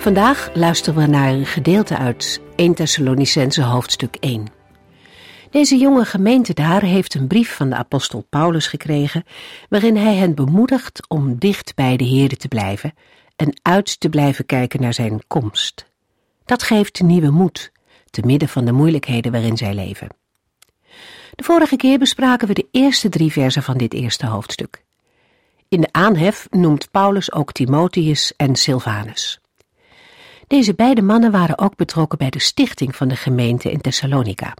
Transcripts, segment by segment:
Vandaag luisteren we naar een gedeelte uit 1 Thessalonicense hoofdstuk 1. Deze jonge gemeente daar heeft een brief van de apostel Paulus gekregen, waarin hij hen bemoedigt om dicht bij de Heerde te blijven en uit te blijven kijken naar zijn komst. Dat geeft nieuwe moed, te midden van de moeilijkheden waarin zij leven. De vorige keer bespraken we de eerste drie versen van dit eerste hoofdstuk. In de aanhef noemt Paulus ook Timotheus en Silvanus. Deze beide mannen waren ook betrokken bij de stichting van de gemeente in Thessalonica.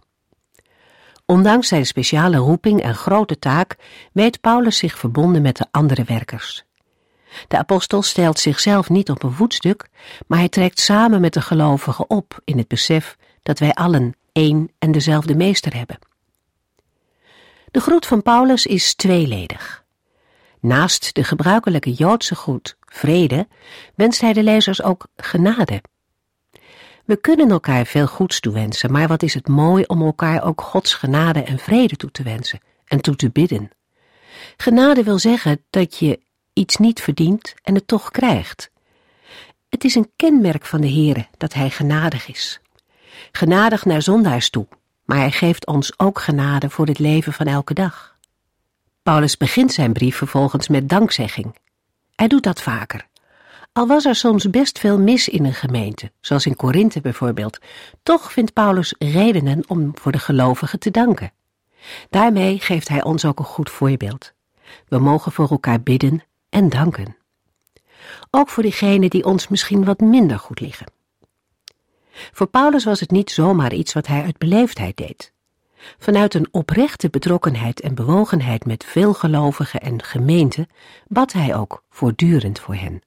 Ondanks zijn speciale roeping en grote taak weet Paulus zich verbonden met de andere werkers. De apostel stelt zichzelf niet op een voetstuk, maar hij trekt samen met de gelovigen op in het besef dat wij allen één en dezelfde meester hebben. De groet van Paulus is tweeledig. Naast de gebruikelijke Joodse groet, vrede, wenst hij de lezers ook genade. We kunnen elkaar veel goeds toewensen, maar wat is het mooi om elkaar ook Gods genade en vrede toe te wensen en toe te bidden. Genade wil zeggen dat je iets niet verdient en het toch krijgt. Het is een kenmerk van de Heere dat Hij genadig is. Genadig naar zondaars toe, maar Hij geeft ons ook genade voor het leven van elke dag. Paulus begint zijn brief vervolgens met dankzegging. Hij doet dat vaker. Al was er soms best veel mis in een gemeente, zoals in Korinthe bijvoorbeeld, toch vindt Paulus redenen om voor de gelovigen te danken. Daarmee geeft hij ons ook een goed voorbeeld. We mogen voor elkaar bidden en danken. Ook voor diegenen die ons misschien wat minder goed liggen. Voor Paulus was het niet zomaar iets wat hij uit beleefdheid deed. Vanuit een oprechte betrokkenheid en bewogenheid met veel gelovigen en gemeenten bad hij ook voortdurend voor hen.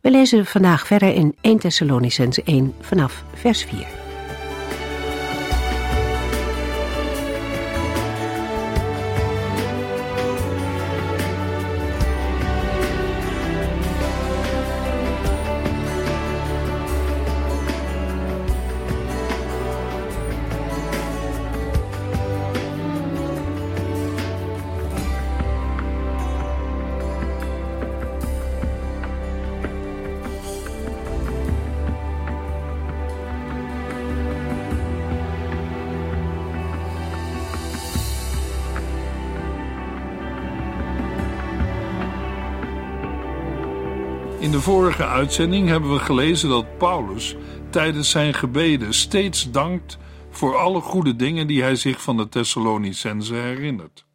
We lezen vandaag verder in 1 Thessalonicense 1 vanaf vers 4. Vorige uitzending hebben we gelezen dat Paulus tijdens zijn gebeden steeds dankt voor alle goede dingen die hij zich van de Thessalonicense herinnert.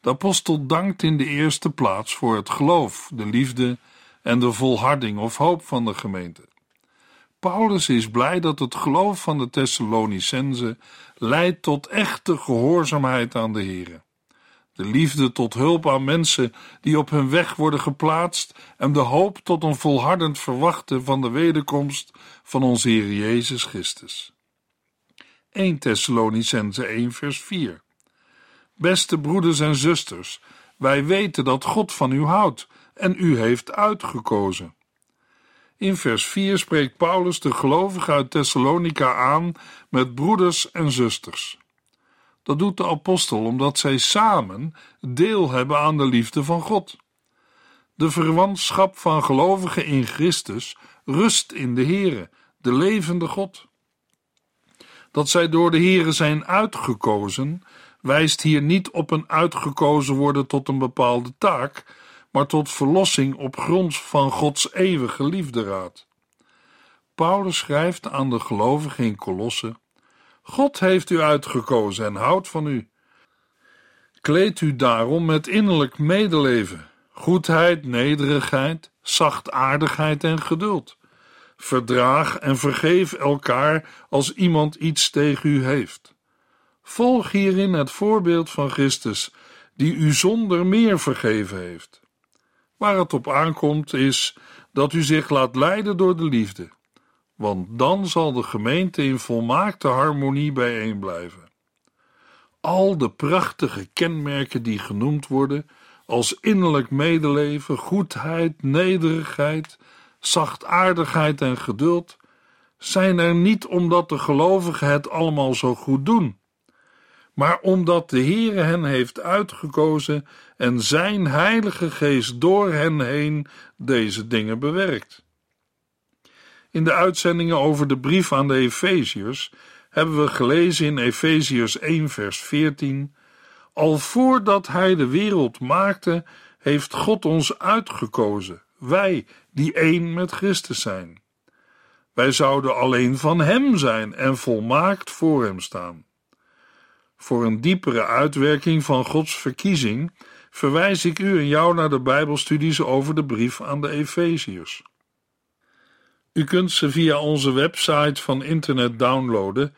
De apostel dankt in de eerste plaats voor het geloof, de liefde en de volharding of hoop van de gemeente. Paulus is blij dat het geloof van de Thessalonicense leidt tot echte gehoorzaamheid aan de Here de liefde tot hulp aan mensen die op hun weg worden geplaatst en de hoop tot een volhardend verwachten van de wederkomst van onze Heer Jezus Christus. 1 Thessalonicense 1 vers 4 Beste broeders en zusters, wij weten dat God van u houdt en u heeft uitgekozen. In vers 4 spreekt Paulus de gelovigen uit Thessalonica aan met broeders en zusters. Dat doet de apostel omdat zij samen deel hebben aan de liefde van God. De verwantschap van gelovigen in Christus rust in de Here, de levende God. Dat zij door de Here zijn uitgekozen, wijst hier niet op een uitgekozen worden tot een bepaalde taak, maar tot verlossing op grond van Gods eeuwige liefderaad. Paulus schrijft aan de gelovigen in Kolosse God heeft u uitgekozen en houdt van u. Kleed u daarom met innerlijk medeleven, goedheid, nederigheid, zachtaardigheid en geduld. Verdraag en vergeef elkaar als iemand iets tegen u heeft. Volg hierin het voorbeeld van Christus, die u zonder meer vergeven heeft. Waar het op aankomt is dat u zich laat leiden door de liefde, want dan zal de gemeente in volmaakte harmonie bijeen blijven. Al de prachtige kenmerken die genoemd worden, als innerlijk medeleven, goedheid, nederigheid, zachtaardigheid en geduld, zijn er niet omdat de gelovigen het allemaal zo goed doen, maar omdat de Heere hen heeft uitgekozen en zijn Heilige Geest door hen heen deze dingen bewerkt. In de uitzendingen over de brief aan de Efeziërs hebben we gelezen in Efeziërs 1 vers 14 Al voordat hij de wereld maakte, heeft God ons uitgekozen, wij die één met Christus zijn. Wij zouden alleen van Hem zijn en volmaakt voor Hem staan. Voor een diepere uitwerking van Gods verkiezing verwijs ik u en jou naar de Bijbelstudies over de brief aan de Efeziërs. U kunt ze via onze website van internet downloaden,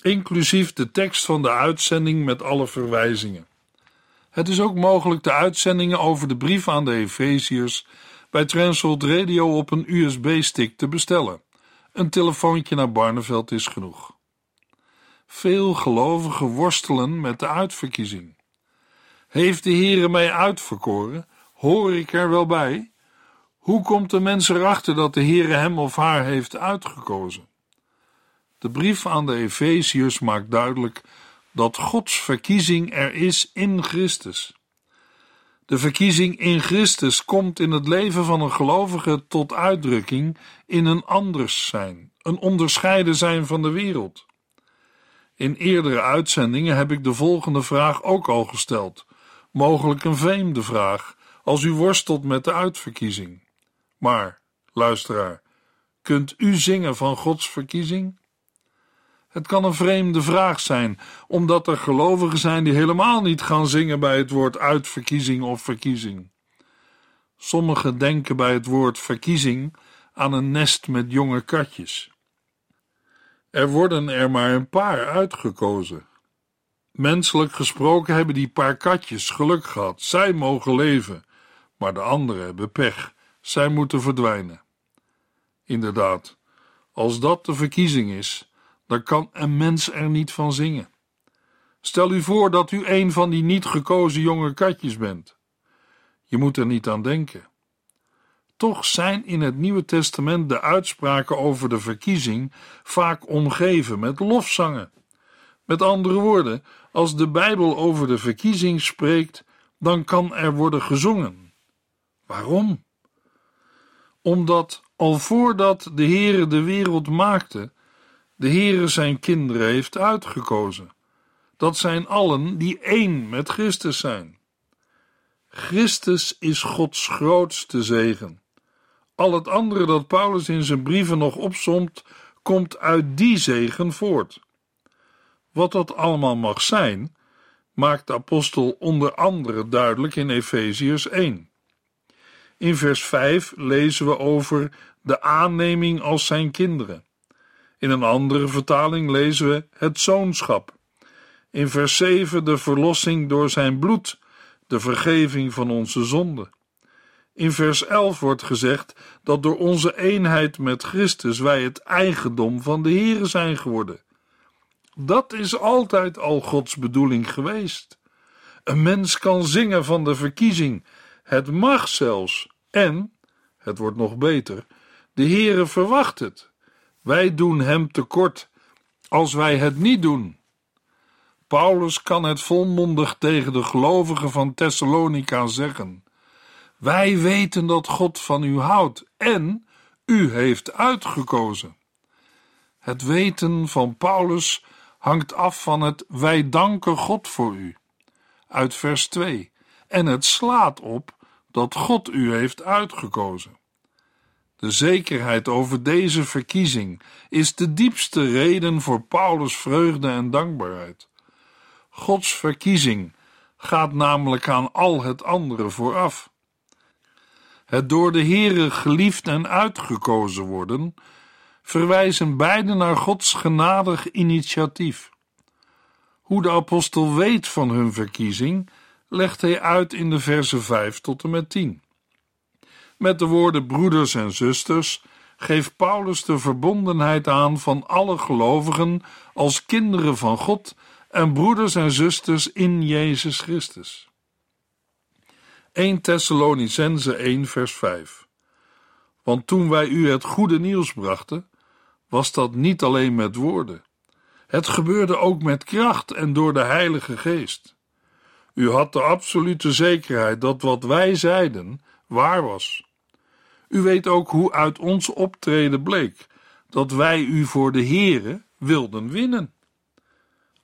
inclusief de tekst van de uitzending met alle verwijzingen. Het is ook mogelijk de uitzendingen over de brief aan de Efeziërs bij Transworld Radio op een USB-stick te bestellen. Een telefoontje naar Barneveld is genoeg. Veel gelovigen worstelen met de uitverkiezing. Heeft de Heere mij uitverkoren? Hoor ik er wel bij? Hoe komt de mens erachter dat de Heere hem of haar heeft uitgekozen? De brief aan de Efeziërs maakt duidelijk dat Gods verkiezing er is in Christus. De verkiezing in Christus komt in het leven van een gelovige tot uitdrukking in een anders zijn, een onderscheiden zijn van de wereld. In eerdere uitzendingen heb ik de volgende vraag ook al gesteld, mogelijk een vreemde vraag, als u worstelt met de uitverkiezing. Maar, luisteraar, kunt u zingen van Gods verkiezing? Het kan een vreemde vraag zijn, omdat er gelovigen zijn die helemaal niet gaan zingen bij het woord uitverkiezing of verkiezing. Sommigen denken bij het woord verkiezing aan een nest met jonge katjes. Er worden er maar een paar uitgekozen. Menselijk gesproken hebben die paar katjes geluk gehad. Zij mogen leven, maar de anderen hebben pech. Zij moeten verdwijnen. Inderdaad, als dat de verkiezing is, dan kan een mens er niet van zingen. Stel u voor dat u een van die niet gekozen jonge katjes bent. Je moet er niet aan denken. Toch zijn in het Nieuwe Testament de uitspraken over de verkiezing vaak omgeven met lofzangen. Met andere woorden, als de Bijbel over de verkiezing spreekt, dan kan er worden gezongen. Waarom? Omdat al voordat de Heere de wereld maakte, de Heere zijn kinderen heeft uitgekozen. Dat zijn allen die één met Christus zijn. Christus is Gods grootste zegen. Al het andere dat Paulus in zijn brieven nog opsomt, komt uit die zegen voort. Wat dat allemaal mag zijn, maakt de apostel onder andere duidelijk in Efeziërs 1. In vers 5 lezen we over de aanneming als zijn kinderen. In een andere vertaling lezen we het zoonschap. In vers 7 de verlossing door zijn bloed, de vergeving van onze zonden. In vers 11 wordt gezegd dat door onze eenheid met Christus wij het eigendom van de Here zijn geworden. Dat is altijd al Gods bedoeling geweest. Een mens kan zingen van de verkiezing, het mag zelfs, en, het wordt nog beter, de Heere verwacht het. Wij doen hem tekort als wij het niet doen. Paulus kan het volmondig tegen de gelovigen van Thessalonica zeggen. Wij weten dat God van u houdt en u heeft uitgekozen. Het weten van Paulus hangt af van het wij danken God voor u. Uit vers 2. En het slaat op dat God u heeft uitgekozen. De zekerheid over deze verkiezing is de diepste reden voor Paulus' vreugde en dankbaarheid. Gods verkiezing gaat namelijk aan al het andere vooraf. Het door de Heere geliefd en uitgekozen worden, verwijzen beide naar Gods genadig initiatief. Hoe de apostel weet van hun verkiezing, legt hij uit in de versen 5 tot en met 10. Met de woorden broeders en zusters geeft Paulus de verbondenheid aan van alle gelovigen als kinderen van God en broeders en zusters in Jezus Christus. 1 Thessalonicense 1 vers 5 Want toen wij u het goede nieuws brachten, was dat niet alleen met woorden. Het gebeurde ook met kracht en door de Heilige Geest. U had de absolute zekerheid dat wat wij zeiden waar was. U weet ook hoe uit ons optreden bleek dat wij u voor de Here wilden winnen.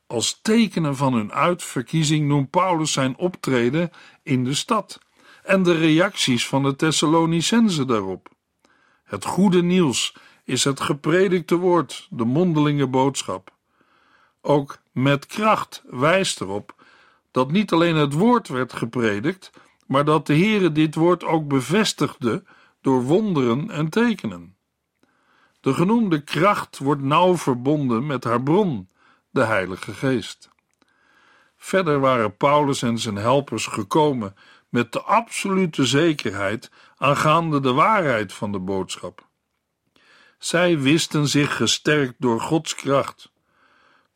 Als tekenen van hun uitverkiezing noemt Paulus zijn optreden in de stad en de reacties van de Thessalonicenzen daarop. Het goede nieuws is het gepredikte woord, de mondelinge boodschap. Ook met kracht wijst erop dat niet alleen het woord werd gepredikt, maar dat de Heere dit woord ook bevestigde door wonderen en tekenen. De genoemde kracht wordt nauw verbonden met haar bron, de Heilige Geest. Verder waren Paulus en zijn helpers gekomen met de absolute zekerheid aangaande de waarheid van de boodschap. Zij wisten zich gesterkt door Gods kracht.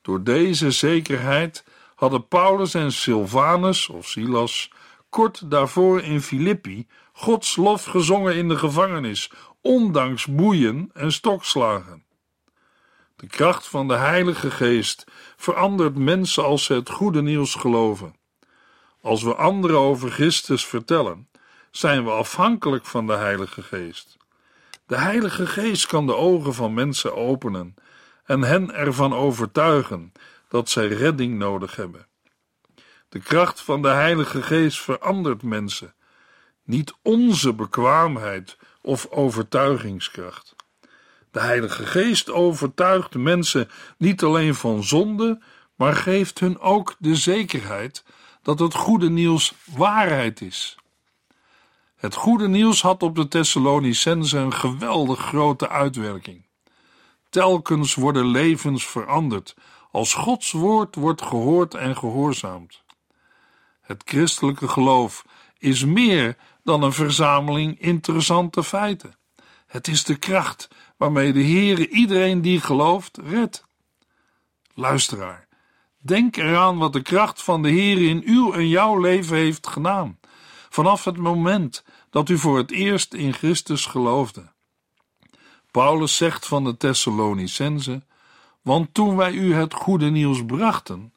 Door deze zekerheid hadden Paulus en Silvanus of Silas kort daarvoor in Filippi Gods lof gezongen in de gevangenis, ondanks boeien en stokslagen. De kracht van de Heilige Geest verandert mensen als ze het goede nieuws geloven. Als we anderen over Christus vertellen, zijn we afhankelijk van de Heilige Geest. De Heilige Geest kan de ogen van mensen openen en hen ervan overtuigen dat zij redding nodig hebben. De kracht van de Heilige Geest verandert mensen, niet onze bekwaamheid of overtuigingskracht. De Heilige Geest overtuigt mensen niet alleen van zonde, maar geeft hun ook de zekerheid dat het goede nieuws waarheid is. Het goede nieuws had op de Thessalonicense een geweldig grote uitwerking. Telkens worden levens veranderd als Gods woord wordt gehoord en gehoorzaamd. Het christelijke geloof is meer dan een verzameling interessante feiten. Het is de kracht waarmee de Heere iedereen die gelooft redt. Luisteraar, denk eraan wat de kracht van de Heere in uw en jouw leven heeft gedaan, vanaf het moment dat u voor het eerst in Christus geloofde. Paulus zegt van de Thessalonicense: Want toen wij u het goede nieuws brachten,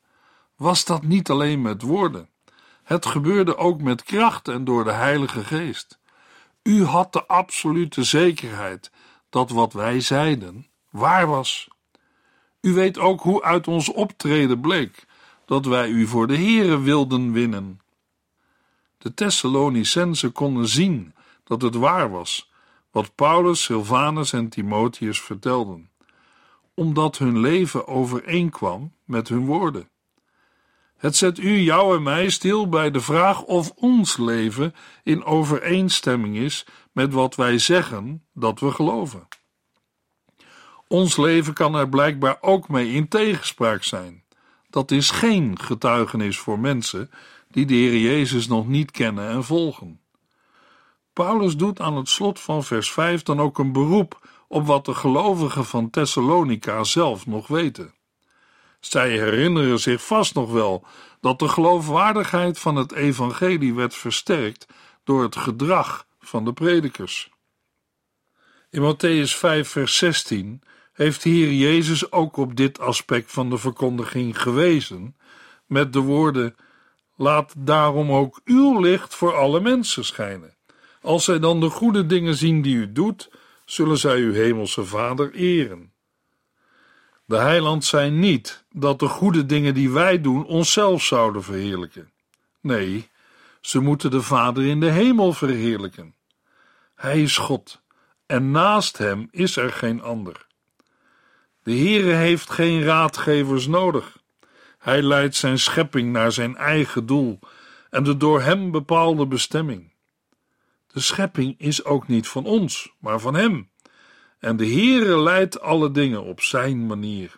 was dat niet alleen met woorden. Het gebeurde ook met kracht en door de Heilige Geest. U had de absolute zekerheid dat wat wij zeiden waar was. U weet ook hoe uit ons optreden bleek dat wij u voor de Here wilden winnen. De Thessalonicensen konden zien dat het waar was wat Paulus, Silvanus en Timotheus vertelden, omdat hun leven overeenkwam met hun woorden. Het zet u, jou en mij stil bij de vraag of ons leven in overeenstemming is met wat wij zeggen dat we geloven. Ons leven kan er blijkbaar ook mee in tegenspraak zijn. Dat is geen getuigenis voor mensen die de Heer Jezus nog niet kennen en volgen. Paulus doet aan het slot van vers 5 dan ook een beroep op wat de gelovigen van Thessalonica zelf nog weten. Zij herinneren zich vast nog wel dat de geloofwaardigheid van het evangelie werd versterkt door het gedrag van de predikers. In Matthäus 5 vers 16 heeft hier Jezus ook op dit aspect van de verkondiging gewezen met de woorden Laat daarom ook uw licht voor alle mensen schijnen. Als zij dan de goede dingen zien die u doet, zullen zij uw hemelse Vader eren. De heiland zei niet dat de goede dingen die wij doen onszelf zouden verheerlijken. Nee, ze moeten de Vader in de hemel verheerlijken. Hij is God en naast hem is er geen ander. De Heere heeft geen raadgevers nodig. Hij leidt zijn schepping naar zijn eigen doel en de door hem bepaalde bestemming. De schepping is ook niet van ons, maar van hem. En de Heere leidt alle dingen op zijn manier.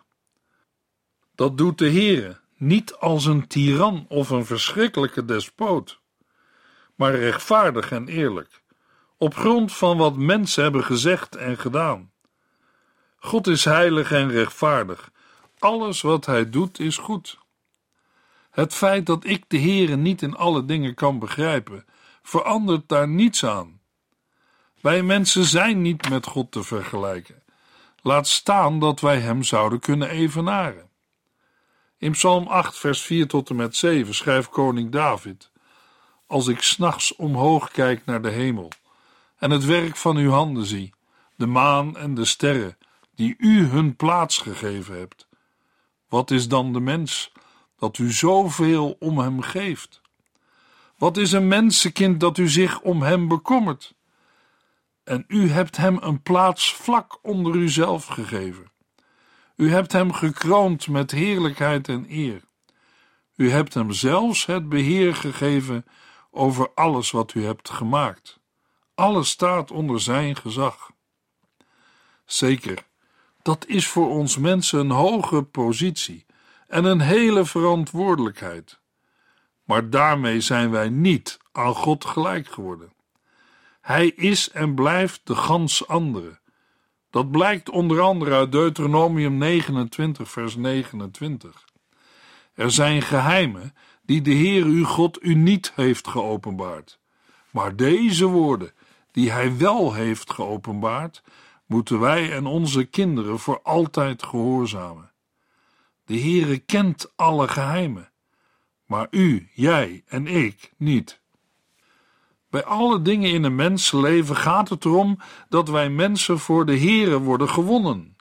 Dat doet de Heere niet als een tiran of een verschrikkelijke despoot, maar rechtvaardig en eerlijk, op grond van wat mensen hebben gezegd en gedaan. God is heilig en rechtvaardig. Alles wat hij doet is goed. Het feit dat ik de Heere niet in alle dingen kan begrijpen, verandert daar niets aan. Wij mensen zijn niet met God te vergelijken. Laat staan dat wij Hem zouden kunnen evenaren. In Psalm 8, vers 4 tot en met 7 schrijft koning David: Als ik s'nachts omhoog kijk naar de hemel en het werk van uw handen zie, de maan en de sterren, die u hun plaats gegeven hebt, wat is dan de mens dat u zoveel om hem geeft? Wat is een mensenkind dat u zich om hem bekommert? En u hebt hem een plaats vlak onder uzelf gegeven. U hebt hem gekroond met heerlijkheid en eer. U hebt hem zelfs het beheer gegeven over alles wat u hebt gemaakt. Alles staat onder zijn gezag. Zeker, dat is voor ons mensen een hoge positie en een hele verantwoordelijkheid. Maar daarmee zijn wij niet aan God gelijk geworden. Hij is en blijft de gans andere. Dat blijkt onder andere uit Deuteronomium 29, vers 29. Er zijn geheimen die de Heer uw God u niet heeft geopenbaard. Maar deze woorden, die Hij wel heeft geopenbaard, moeten wij en onze kinderen voor altijd gehoorzamen. De Heere kent alle geheimen, maar u, jij en ik niet. Bij alle dingen in een mensenleven gaat het erom dat wij mensen voor de Heere worden gewonnen.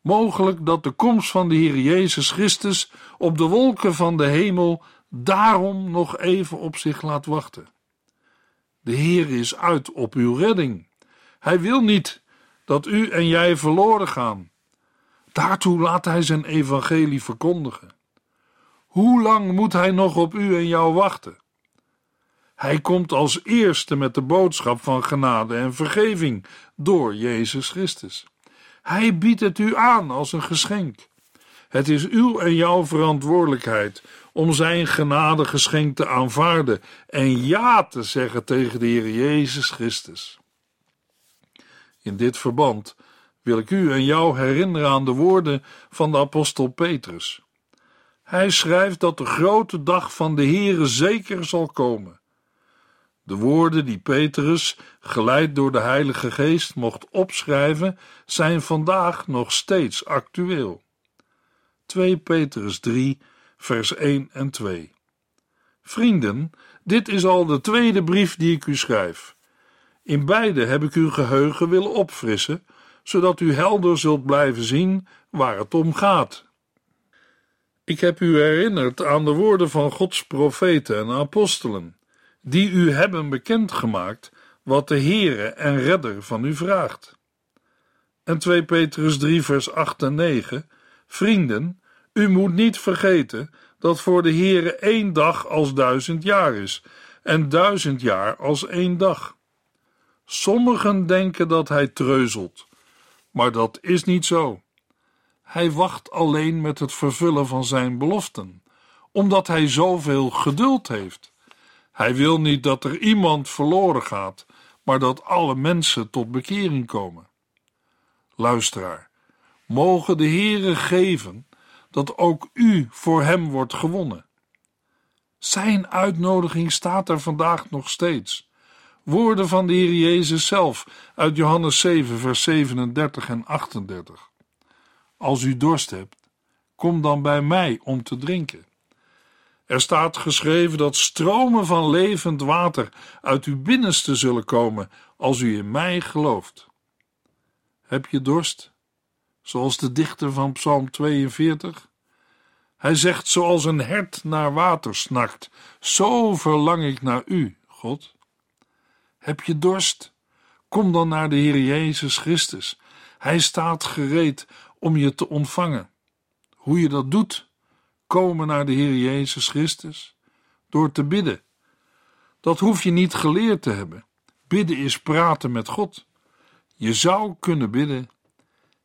Mogelijk dat de komst van de Heer Jezus Christus op de wolken van de hemel daarom nog even op zich laat wachten. De Heer is uit op uw redding. Hij wil niet dat u en jij verloren gaan. Daartoe laat hij zijn evangelie verkondigen. Hoe lang moet hij nog op u en jou wachten? Hij komt als eerste met de boodschap van genade en vergeving door Jezus Christus. Hij biedt het u aan als een geschenk. Het is uw en jouw verantwoordelijkheid om zijn genadegeschenk te aanvaarden en ja te zeggen tegen de Heer Jezus Christus. In dit verband wil ik u en jou herinneren aan de woorden van de apostel Petrus. Hij schrijft dat de grote dag van de Heere zeker zal komen. De woorden die Petrus, geleid door de Heilige Geest, mocht opschrijven, zijn vandaag nog steeds actueel. 2 Petrus 3, vers 1 en 2. Vrienden, dit is al de tweede brief die ik u schrijf. In beide heb ik uw geheugen willen opfrissen, zodat u helder zult blijven zien waar het om gaat. Ik heb u herinnerd aan de woorden van Gods profeten en apostelen, die u hebben bekendgemaakt wat de Heere en Redder van u vraagt. En 2 Petrus 3 vers 8 en 9 Vrienden, u moet niet vergeten dat voor de Heere één dag als duizend jaar is en duizend jaar als één dag. Sommigen denken dat hij treuzelt, maar dat is niet zo. Hij wacht alleen met het vervullen van zijn beloften, omdat hij zoveel geduld heeft. Hij wil niet dat er iemand verloren gaat, maar dat alle mensen tot bekering komen. Luisteraar, mogen de Heere geven dat ook u voor hem wordt gewonnen. Zijn uitnodiging staat er vandaag nog steeds. Woorden van de Heer Jezus zelf uit Johannes 7, vers 37 en 38. Als u dorst hebt, kom dan bij mij om te drinken. Er staat geschreven dat stromen van levend water uit uw binnenste zullen komen als u in mij gelooft. Heb je dorst? Zoals de dichter van Psalm 42? Hij zegt: Zoals een hert naar water snakt, zo verlang ik naar u, God. Heb je dorst? Kom dan naar de Heer Jezus Christus. Hij staat gereed om je te ontvangen. Hoe je dat doet? Komen naar de Heer Jezus Christus door te bidden. Dat hoef je niet geleerd te hebben. Bidden is praten met God. Je zou kunnen bidden: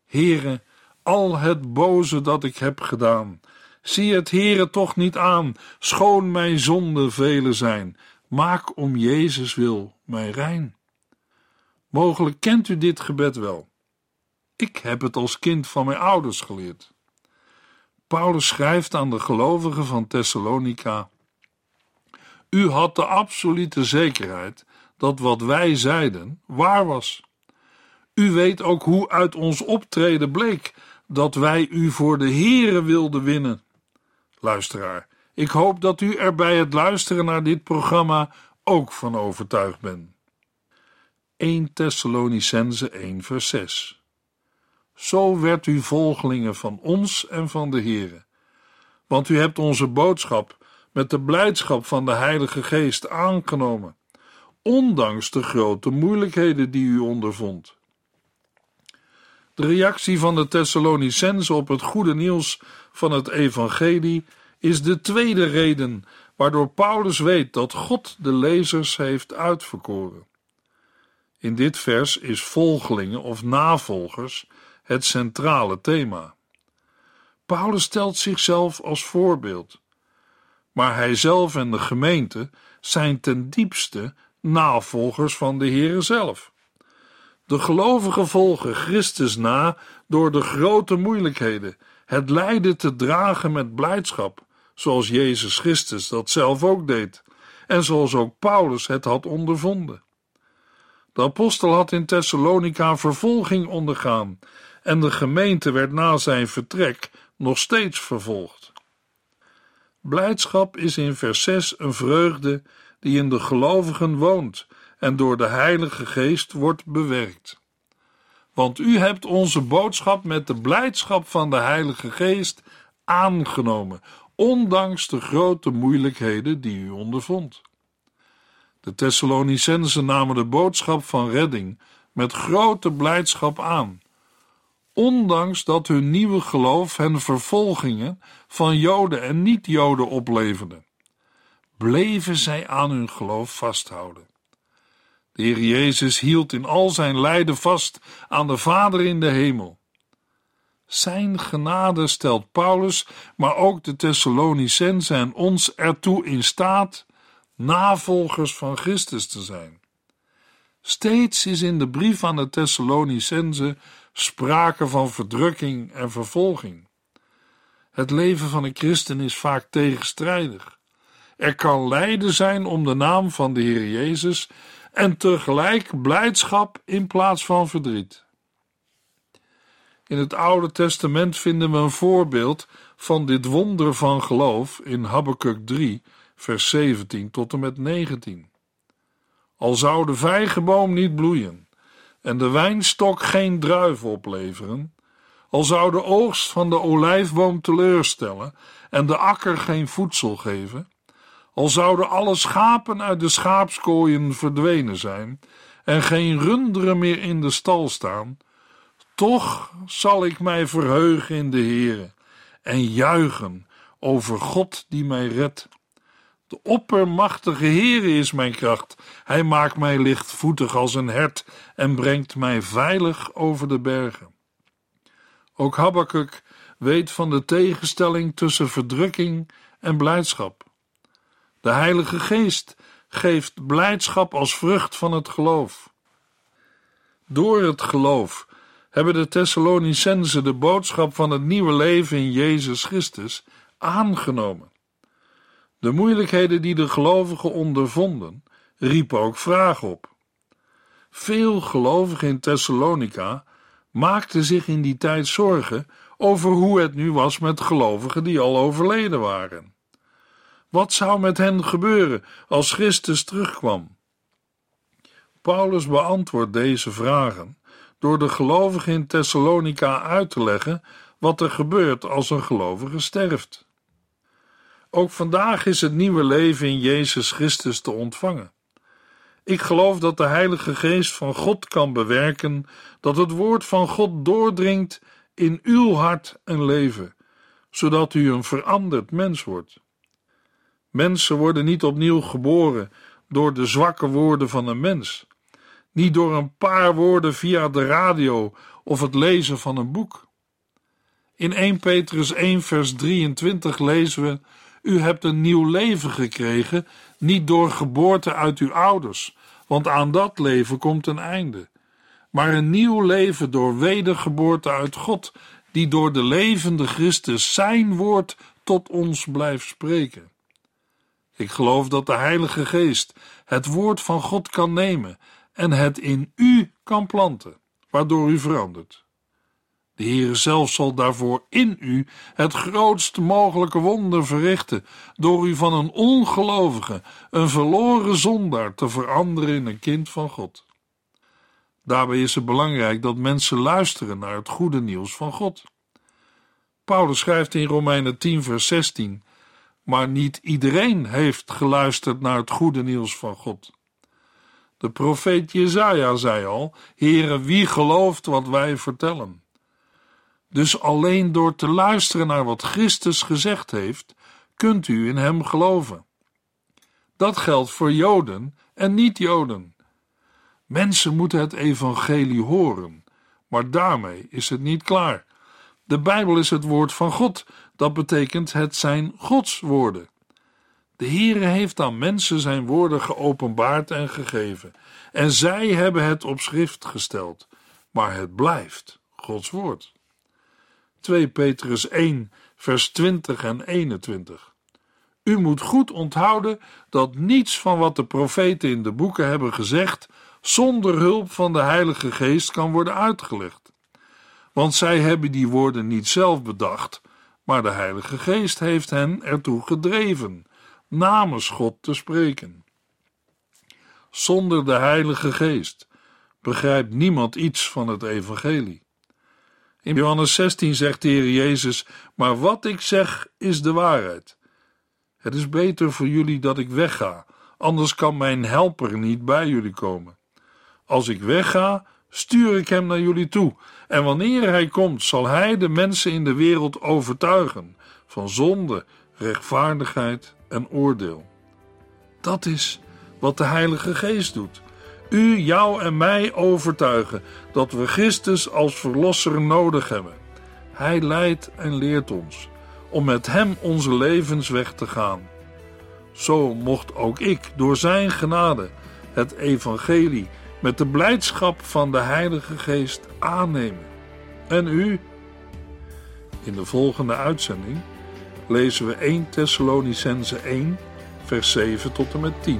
Heere, al het boze dat ik heb gedaan, zie het Heere toch niet aan, schoon mijn zonden vele zijn. Maak om Jezus wil mij rein. Mogelijk kent u dit gebed wel. Ik heb het als kind van mijn ouders geleerd. Paulus schrijft aan de gelovigen van Thessalonica: U had de absolute zekerheid dat wat wij zeiden waar was. U weet ook hoe uit ons optreden bleek dat wij u voor de Here wilden winnen. Luisteraar, ik hoop dat u er bij het luisteren naar dit programma ook van overtuigd bent. 1 Thessalonicense 1 vers 6 Zo werd u volgelingen van ons en van de Here, want u hebt onze boodschap met de blijdschap van de Heilige Geest aangenomen, ondanks de grote moeilijkheden die u ondervond. De reactie van de Thessalonicenzen op het goede nieuws van het evangelie is de tweede reden waardoor Paulus weet dat God de lezers heeft uitverkoren. In dit vers is volgelingen of navolgers het centrale thema. Paulus stelt zichzelf als voorbeeld, maar hij zelf en de gemeente zijn ten diepste navolgers van de Heere zelf. De gelovigen volgen Christus na door de grote moeilijkheden, het lijden te dragen met blijdschap, zoals Jezus Christus dat zelf ook deed, en zoals ook Paulus het had ondervonden. De apostel had in Thessalonica vervolging ondergaan en de gemeente werd na zijn vertrek nog steeds vervolgd. Blijdschap is in vers 6 een vreugde die in de gelovigen woont en door de Heilige Geest wordt bewerkt. Want u hebt onze boodschap met de blijdschap van de Heilige Geest aangenomen, ondanks de grote moeilijkheden die u ondervond. De Thessalonicenzen namen de boodschap van redding met grote blijdschap aan, ondanks dat hun nieuwe geloof hen vervolgingen van Joden en niet-Joden opleverde. Bleven zij aan hun geloof vasthouden. De Heer Jezus hield in al zijn lijden vast aan de Vader in de hemel. Zijn genade stelt Paulus, maar ook de Thessalonicenzen en ons ertoe in staat navolgers van Christus te zijn. Steeds is in de brief aan de Thessalonicenzen sprake van verdrukking en vervolging. Het leven van een christen is vaak tegenstrijdig. Er kan lijden zijn om de naam van de Heer Jezus en tegelijk blijdschap in plaats van verdriet. In het Oude Testament vinden we een voorbeeld van dit wonder van geloof in Habakkuk 3, vers 17 tot en met 19. Al zou de vijgenboom niet bloeien en de wijnstok geen druiven opleveren, al zou de oogst van de olijfboom teleurstellen en de akker geen voedsel geven, al zouden alle schapen uit de schaapskooien verdwenen zijn en geen runderen meer in de stal staan, toch zal ik mij verheugen in de Heere en juichen over God die mij redt. De oppermachtige Heere is mijn kracht. Hij maakt mij lichtvoetig als een hert en brengt mij veilig over de bergen. Ook Habakkuk weet van de tegenstelling tussen verdrukking en blijdschap. De Heilige Geest geeft blijdschap als vrucht van het geloof. Door het geloof hebben de Thessalonicenzen de boodschap van het nieuwe leven in Jezus Christus aangenomen. De moeilijkheden die de gelovigen ondervonden, riepen ook vragen op. Veel gelovigen in Thessalonica maakten zich in die tijd zorgen over hoe het nu was met gelovigen die al overleden waren. Wat zou met hen gebeuren als Christus terugkwam? Paulus beantwoordt deze vragen door de gelovigen in Thessalonica uit te leggen wat er gebeurt als een gelovige sterft. Ook vandaag is het nieuwe leven in Jezus Christus te ontvangen. Ik geloof dat de Heilige Geest van God kan bewerken dat het woord van God doordringt in uw hart en leven, zodat u een veranderd mens wordt. Mensen worden niet opnieuw geboren door de zwakke woorden van een mens, niet door een paar woorden via de radio of het lezen van een boek. In 1 Petrus 1, vers 23 lezen we: U hebt een nieuw leven gekregen, niet door geboorte uit uw ouders, want aan dat leven komt een einde. maar een nieuw leven door wedergeboorte uit God, die door de levende Christus zijn woord tot ons blijft spreken. Ik geloof dat de Heilige Geest het woord van God kan nemen en het in u kan planten, waardoor u verandert. De Heere zelf zal daarvoor in u het grootst mogelijke wonder verrichten, door u van een ongelovige, een verloren zondaar te veranderen in een kind van God. Daarbij is het belangrijk dat mensen luisteren naar het goede nieuws van God. Paulus schrijft in Romeinen 10, vers 16: Maar niet iedereen heeft geluisterd naar het goede nieuws van God. De profeet Jezaja zei al: Heere, wie gelooft wat wij vertellen? Dus alleen door te luisteren naar wat Christus gezegd heeft, kunt u in hem geloven. Dat geldt voor Joden en niet-Joden. Mensen moeten het evangelie horen, maar daarmee is het niet klaar. De Bijbel is het woord van God, dat betekent het zijn Gods woorden. De Heere heeft aan mensen zijn woorden geopenbaard en gegeven, en zij hebben het op schrift gesteld, maar het blijft Gods woord. 2 Petrus 1, vers 20 en 21. U moet goed onthouden dat niets van wat de profeten in de boeken hebben gezegd zonder hulp van de Heilige Geest kan worden uitgelegd. Want zij hebben die woorden niet zelf bedacht, maar de Heilige Geest heeft hen ertoe gedreven namens God te spreken. Zonder de Heilige Geest begrijpt niemand iets van het Evangelie. In Johannes 16 zegt de Heer Jezus: Maar wat ik zeg is de waarheid. Het is beter voor jullie dat ik wegga, anders kan mijn helper niet bij jullie komen. Als ik wegga, stuur ik hem naar jullie toe, en wanneer hij komt, zal hij de mensen in de wereld overtuigen van zonde, rechtvaardigheid en oordeel. Dat is wat de Heilige Geest doet u, jou en mij overtuigen dat we Christus als Verlosser nodig hebben. Hij leidt en leert ons om met Hem onze levensweg te gaan. Zo mocht ook ik door Zijn genade het Evangelie met de blijdschap van de Heilige Geest aannemen. En u? In de volgende uitzending lezen we 1 Thessalonicense 1, vers 7 tot en met 10.